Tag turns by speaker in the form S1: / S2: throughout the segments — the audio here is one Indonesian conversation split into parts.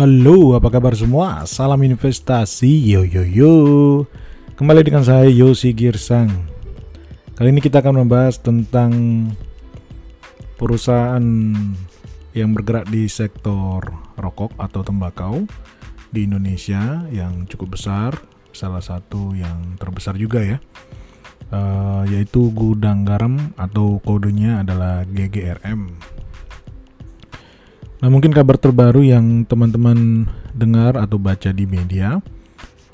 S1: Halo, apa kabar semua? Salam investasi, yo yo yo. Kembali dengan saya Yosi Girsang. Kali ini kita akan membahas tentang perusahaan yang bergerak di sektor rokok atau tembakau di Indonesia yang cukup besar, salah satu yang terbesar juga ya, uh, yaitu Gudang Garam atau kodenya adalah GGRM. Nah, mungkin kabar terbaru yang teman-teman dengar atau baca di media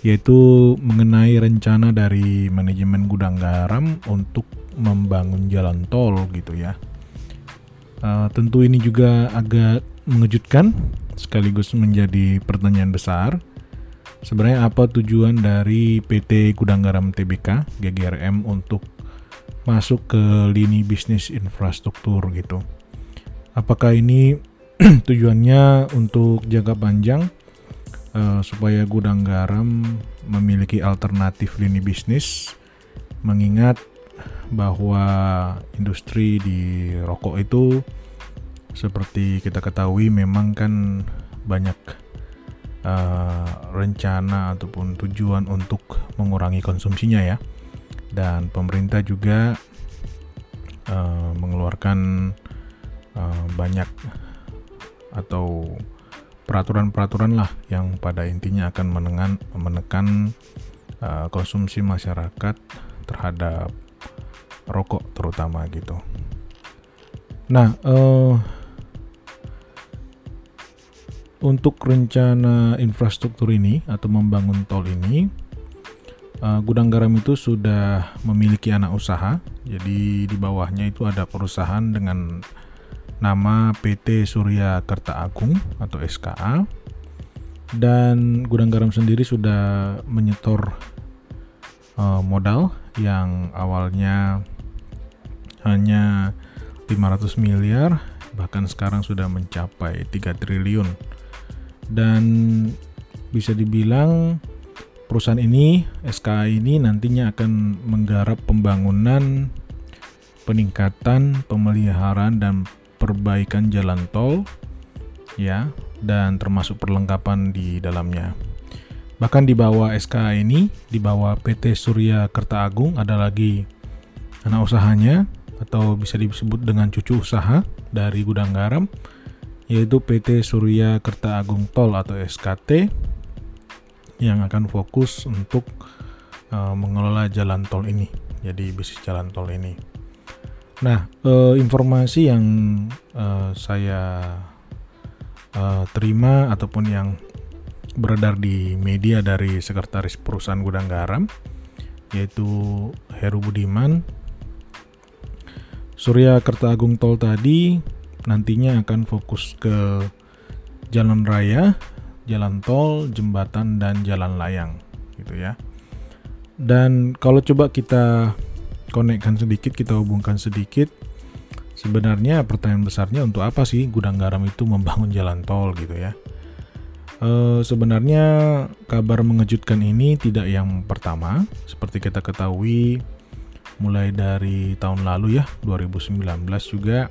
S1: yaitu mengenai rencana dari manajemen gudang garam untuk membangun jalan tol gitu ya. Uh, tentu ini juga agak mengejutkan sekaligus menjadi pertanyaan besar. Sebenarnya apa tujuan dari PT Gudang Garam TBK GGRM untuk masuk ke lini bisnis infrastruktur gitu? Apakah ini tujuannya untuk jangka panjang uh, supaya gudang garam memiliki alternatif lini bisnis mengingat bahwa industri di rokok itu seperti kita ketahui memang kan banyak uh, rencana ataupun tujuan untuk mengurangi konsumsinya ya. Dan pemerintah juga uh, mengeluarkan uh, banyak atau peraturan-peraturan lah yang pada intinya akan menengan, menekan uh, konsumsi masyarakat terhadap rokok terutama gitu. Nah, uh, untuk rencana infrastruktur ini atau membangun tol ini, uh, Gudang Garam itu sudah memiliki anak usaha. Jadi di bawahnya itu ada perusahaan dengan nama PT Surya Kerta Agung atau SKA dan Gudang Garam sendiri sudah menyetor uh, modal yang awalnya hanya 500 miliar bahkan sekarang sudah mencapai 3 triliun. Dan bisa dibilang perusahaan ini SKA ini nantinya akan menggarap pembangunan peningkatan pemeliharaan dan perbaikan jalan tol ya dan termasuk perlengkapan di dalamnya. Bahkan di bawah SKA ini, di bawah PT Surya Kerta Agung ada lagi anak usahanya atau bisa disebut dengan cucu usaha dari gudang garam yaitu PT Surya Kerta Agung Tol atau SKT yang akan fokus untuk uh, mengelola jalan tol ini. Jadi bisnis jalan tol ini. Nah, uh, informasi yang uh, saya uh, terima ataupun yang beredar di media dari sekretaris perusahaan gudang garam yaitu Heru Budiman Surya Kerta Agung Tol tadi nantinya akan fokus ke jalan raya, jalan tol, jembatan dan jalan layang gitu ya. Dan kalau coba kita konekkan sedikit, kita hubungkan sedikit. Sebenarnya pertanyaan besarnya untuk apa sih gudang garam itu membangun jalan tol gitu ya? E, sebenarnya kabar mengejutkan ini tidak yang pertama, seperti kita ketahui mulai dari tahun lalu ya 2019 juga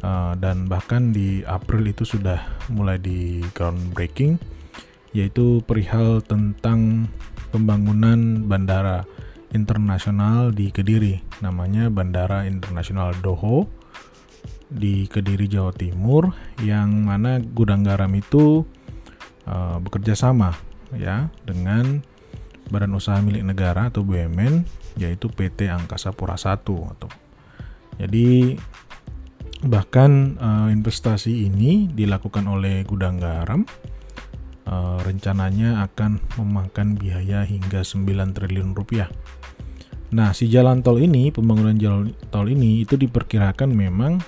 S1: e, dan bahkan di April itu sudah mulai di groundbreaking yaitu perihal tentang pembangunan bandara internasional di Kediri, namanya Bandara Internasional Doho di Kediri, Jawa Timur, yang mana gudang garam itu uh, bekerja sama ya dengan badan usaha milik negara atau BUMN yaitu PT Angkasa Pura I atau jadi bahkan uh, investasi ini dilakukan oleh gudang garam uh, rencananya akan memakan biaya hingga 9 triliun rupiah Nah, si jalan tol ini, pembangunan jalan tol ini itu diperkirakan memang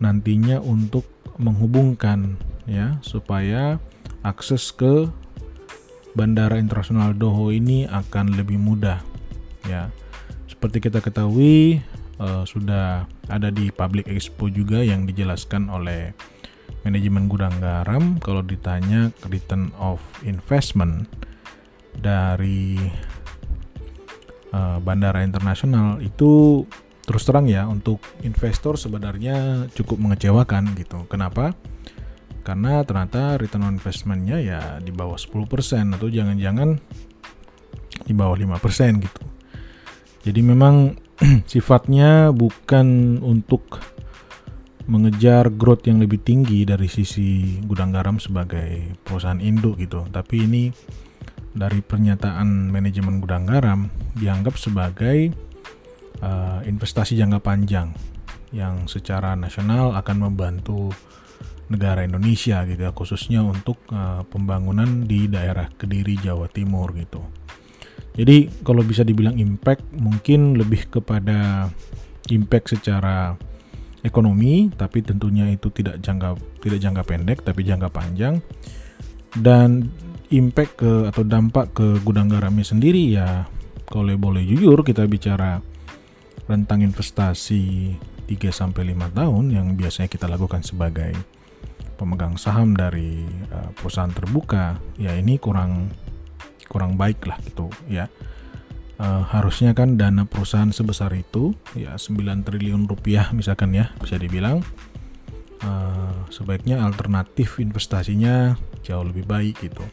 S1: nantinya untuk menghubungkan ya supaya akses ke Bandara Internasional Doho ini akan lebih mudah ya. Seperti kita ketahui uh, sudah ada di Public Expo juga yang dijelaskan oleh manajemen gudang garam kalau ditanya return of investment dari uh, bandara internasional itu terus terang ya untuk investor sebenarnya cukup mengecewakan gitu. Kenapa? karena ternyata return on investmentnya ya di bawah 10% atau jangan-jangan di bawah 5% gitu. Jadi memang sifatnya bukan untuk mengejar growth yang lebih tinggi dari sisi gudang garam sebagai perusahaan induk gitu. Tapi ini dari pernyataan manajemen gudang garam dianggap sebagai uh, investasi jangka panjang yang secara nasional akan membantu negara Indonesia gitu ya khususnya untuk uh, pembangunan di daerah Kediri Jawa Timur gitu. Jadi kalau bisa dibilang impact mungkin lebih kepada impact secara ekonomi tapi tentunya itu tidak jangka tidak jangka pendek tapi jangka panjang dan impact ke atau dampak ke gudang garamnya sendiri ya kalau boleh jujur kita bicara rentang investasi 3 sampai 5 tahun yang biasanya kita lakukan sebagai pemegang saham dari uh, perusahaan terbuka ya ini kurang kurang baik lah gitu ya. Uh, harusnya kan dana perusahaan sebesar itu ya 9 triliun rupiah misalkan ya bisa dibilang uh, sebaiknya alternatif investasinya jauh lebih baik gitu.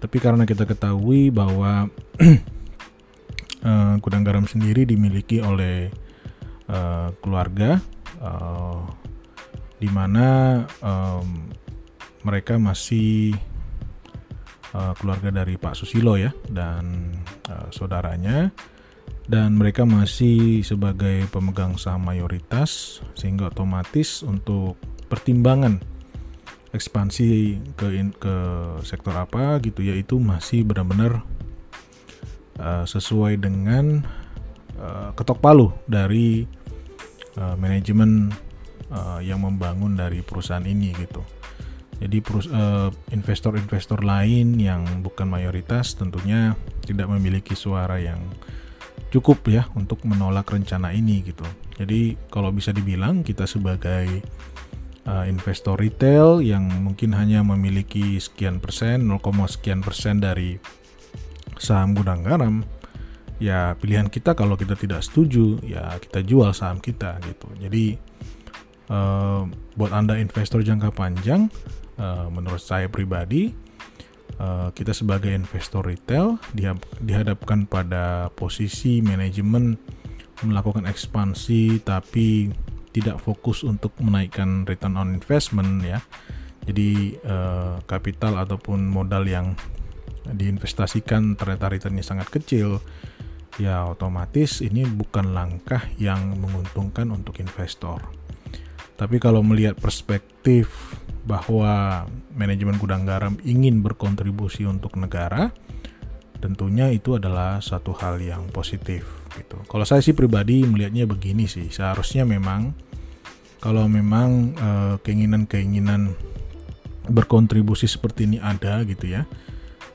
S1: Tapi karena kita ketahui bahwa uh, gudang garam sendiri dimiliki oleh uh, keluarga uh, di mana um, mereka masih uh, keluarga dari Pak Susilo ya dan uh, saudaranya. Dan mereka masih sebagai pemegang saham mayoritas sehingga otomatis untuk pertimbangan ekspansi ke ke sektor apa gitu ya itu masih benar-benar uh, sesuai dengan uh, ketok palu dari uh, manajemen uh, yang membangun dari perusahaan ini gitu. Jadi uh, investor-investor lain yang bukan mayoritas tentunya tidak memiliki suara yang cukup ya untuk menolak rencana ini gitu. Jadi kalau bisa dibilang kita sebagai uh, investor retail yang mungkin hanya memiliki sekian persen, 0, sekian persen dari saham gudang garam, ya pilihan kita kalau kita tidak setuju ya kita jual saham kita gitu. Jadi uh, buat anda investor jangka panjang uh, menurut saya pribadi uh, kita sebagai investor retail dihadapkan pada posisi manajemen melakukan ekspansi tapi tidak fokus untuk menaikkan return on investment ya. Jadi uh, kapital ataupun modal yang diinvestasikan ternyata returnnya sangat kecil ya otomatis ini bukan langkah yang menguntungkan untuk investor. Tapi kalau melihat perspektif bahwa manajemen gudang garam ingin berkontribusi untuk negara, tentunya itu adalah satu hal yang positif gitu. Kalau saya sih pribadi melihatnya begini sih, seharusnya memang kalau memang eh, keinginan-keinginan berkontribusi seperti ini ada gitu ya,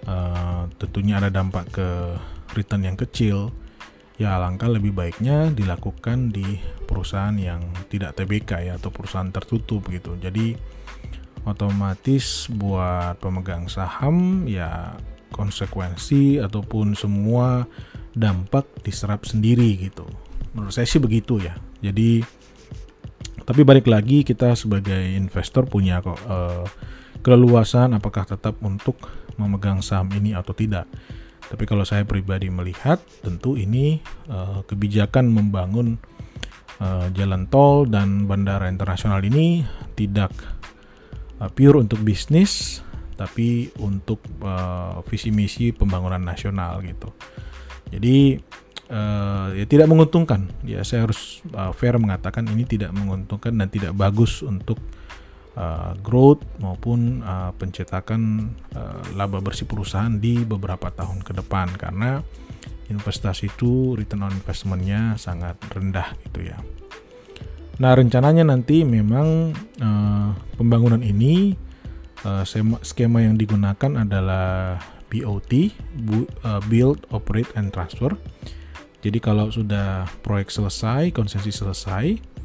S1: uh, tentunya ada dampak ke return yang kecil ya alangkah lebih baiknya dilakukan di perusahaan yang tidak TBK ya atau perusahaan tertutup gitu. Jadi otomatis buat pemegang saham ya konsekuensi ataupun semua dampak diserap sendiri gitu. Menurut saya sih begitu ya. Jadi tapi balik lagi kita sebagai investor punya kok uh, keleluasan apakah tetap untuk memegang saham ini atau tidak. Tapi kalau saya pribadi melihat, tentu ini uh, kebijakan membangun uh, jalan tol dan bandara internasional ini tidak uh, pure untuk bisnis, tapi untuk uh, visi misi pembangunan nasional gitu. Jadi uh, ya tidak menguntungkan. Ya saya harus uh, fair mengatakan ini tidak menguntungkan dan tidak bagus untuk uh, growth maupun uh, pencetakan uh, laba bersih perusahaan di beberapa tahun ke depan karena investasi itu return on investmentnya sangat rendah gitu ya. Nah rencananya nanti memang uh, pembangunan ini uh, skema yang digunakan adalah BOT, Build, Operate, and Transfer. Jadi kalau sudah proyek selesai, konsesi selesai,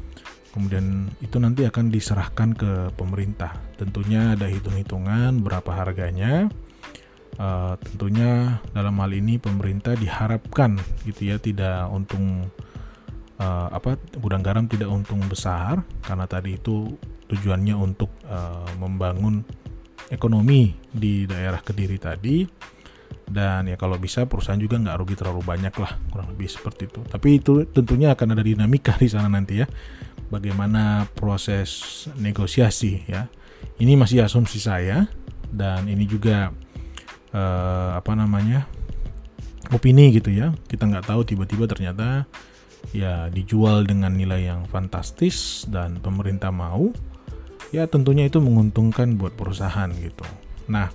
S1: Kemudian itu nanti akan diserahkan ke pemerintah. Tentunya ada hitung-hitungan berapa harganya. Uh, tentunya dalam hal ini pemerintah diharapkan gitu ya tidak untung uh, apa gudang garam tidak untung besar karena tadi itu tujuannya untuk uh, membangun ekonomi di daerah Kediri tadi. Dan ya kalau bisa perusahaan juga nggak rugi terlalu banyak lah kurang lebih seperti itu. Tapi itu tentunya akan ada dinamika di sana nanti ya. Bagaimana proses negosiasi ya. Ini masih asumsi saya dan ini juga uh, apa namanya opini gitu ya. Kita nggak tahu tiba-tiba ternyata ya dijual dengan nilai yang fantastis dan pemerintah mau ya tentunya itu menguntungkan buat perusahaan gitu nah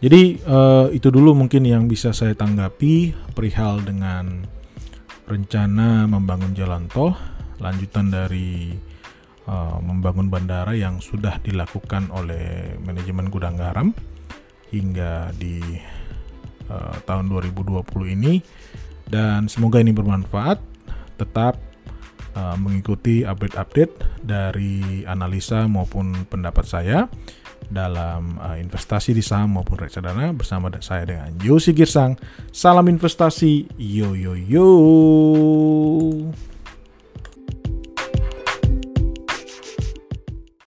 S1: jadi uh, itu dulu mungkin yang bisa saya tanggapi perihal dengan rencana membangun jalan tol, lanjutan dari uh, membangun bandara yang sudah dilakukan oleh manajemen Gudang Garam hingga di uh, tahun 2020 ini dan semoga ini bermanfaat. Tetap uh, mengikuti update-update dari analisa maupun pendapat saya dalam uh, investasi di saham maupun reksadana bersama saya dengan Yosi Girsang. Salam investasi, yo yo yo.